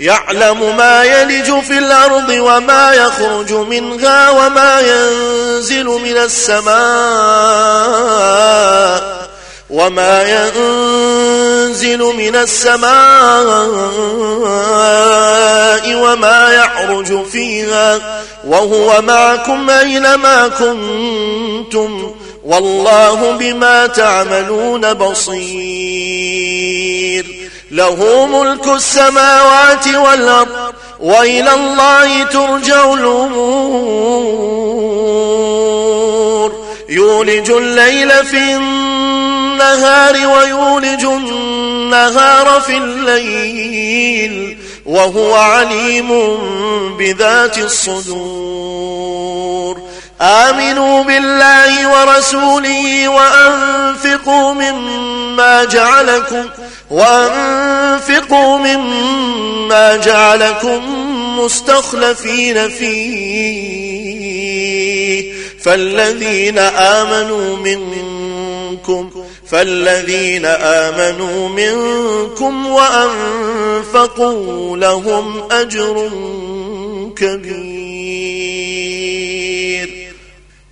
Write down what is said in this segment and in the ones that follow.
يعلم ما يلج في الأرض وما يخرج منها وما ينزل من السماء وما ينزل من السماء وما يعرج فيها وهو معكم أينما كنتم والله بما تعملون بصير له ملك السماوات والأرض وإلى الله ترجع الأمور. يولج الليل في النهار ويولج النهار في الليل وهو عليم بذات الصدور. آمنوا بالله ورسوله وأنفقوا مما جعلكم وأنفقوا مما جعلكم مستخلفين فيه. فالذين آمنوا منكم فالذين آمنوا منكم وأنفقوا لهم أجر كبير.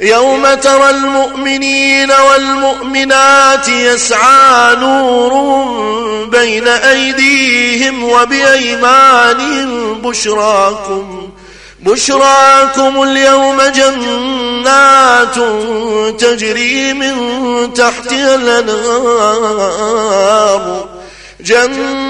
يوم ترى المؤمنين والمؤمنات يسعى نورهم بين أيديهم وبأيمانهم بشراكم بشراكم اليوم جنات تجري من تحتها الأنهار. جنات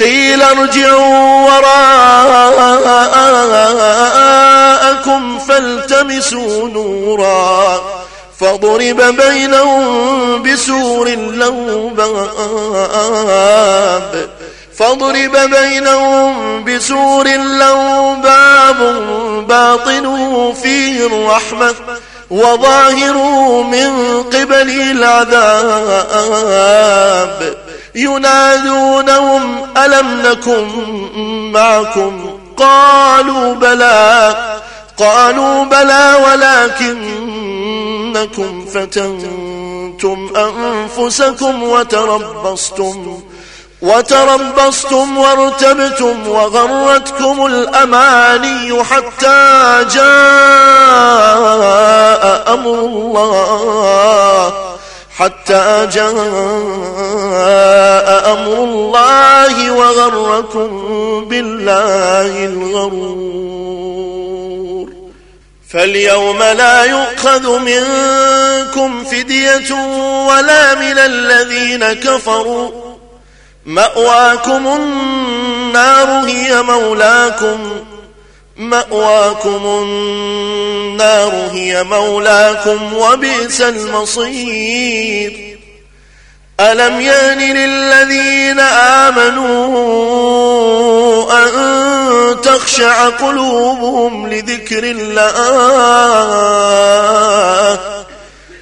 قيل ارجعوا وراءكم فالتمسوا نورا فضرب بينهم بسور له باب فاضرب بينهم بسور له باب باطنه فيه الرحمة وظاهره من قبل العذاب ينادونهم ألم نكن معكم؟ قالوا بلى. قالوا بلى ولكنكم فتنتم أنفسكم وتربصتم. وتربصتم وارتبتم وغرتكم الأماني حتى جاء أمر الله. حتى جاء أمر الله وغركم بالله الغرور. فاليوم لا يؤخذ منكم فدية ولا من الذين كفروا. مأواكم النار هي مولاكم. مأواكم النار هي مولاكم وبئس المصير. ألم يأن للذين آمنوا أن تخشع قلوبهم لذكر الله؟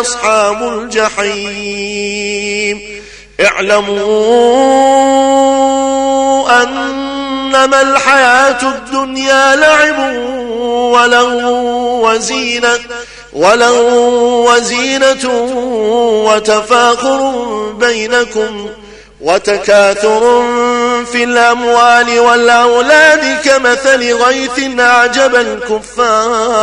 أصحاب الجحيم. اعلموا أنما الحياة الدنيا لعب ولو وزينة ولو وزينة وتفاخر بينكم وتكاثر في الأموال والأولاد كمثل غيث أعجب الكفار.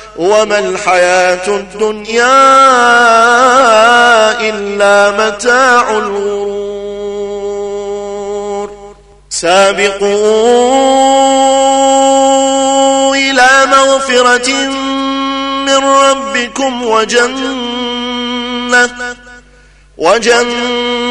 وما الحياة الدنيا إلا متاع الغرور. سابقوا إلى مغفرة من ربكم وجنة وجنة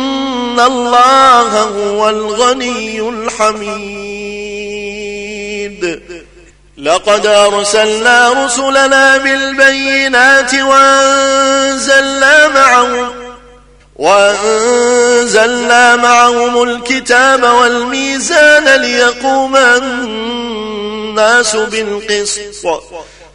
الله هو الغني الحميد. لقد أرسلنا رسلنا بالبينات وأنزلنا معهم وأنزلنا معهم الكتاب والميزان ليقوم الناس بالقسط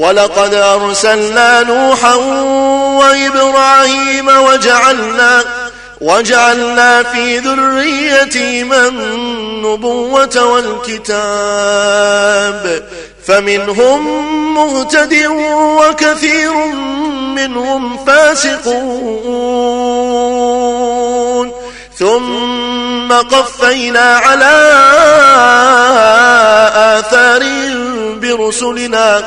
ولقد أرسلنا نوحا وإبراهيم وجعلنا وجعلنا في ذريتهما النبوة والكتاب فمنهم مهتد وكثير منهم فاسقون. ثم قفينا على آثار برسلنا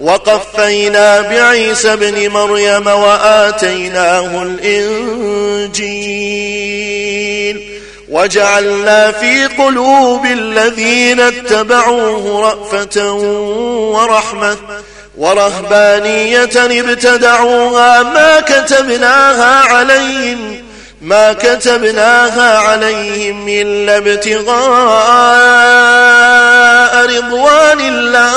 وقفينا بعيسى بن مريم وآتيناه الإنجيل. وجعلنا في قلوب الذين اتبعوه رأفة ورحمة ورهبانية ابتدعوها ما كتبناها عليهم ما كتبناها عليهم إلا ابتغاء رضوان الله.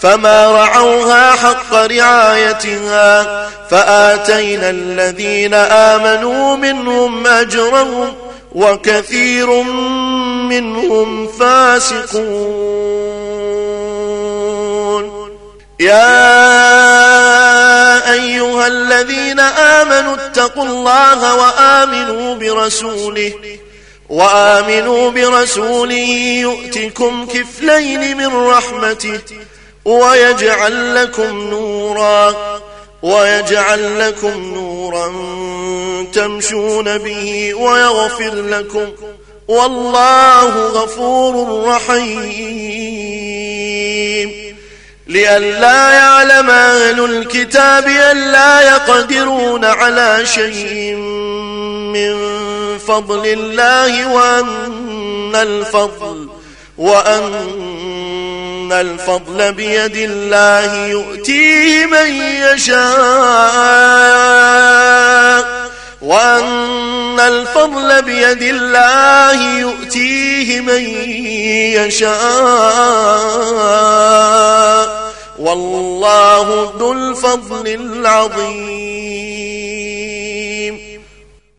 فما رعوها حق رعايتها. فآتينا الذين آمنوا منهم أجرهم وكثير منهم فاسقون. يا أيها الذين آمنوا اتقوا الله وآمنوا برسوله. وآمنوا برسوله يؤتكم كفلين من رحمته ويجعل لكم نورا ويجعل لكم نورا تمشون به ويغفر لكم. والله غفور رحيم. لئلا يعلم أهل الكتاب ألا يقدرون على شيء من فضل الله وأن الفضل وأن الفضل بيد الله يؤتيه من يشاء وأن الفضل بيد الله يؤتيه من يشاء والله ذو الفضل العظيم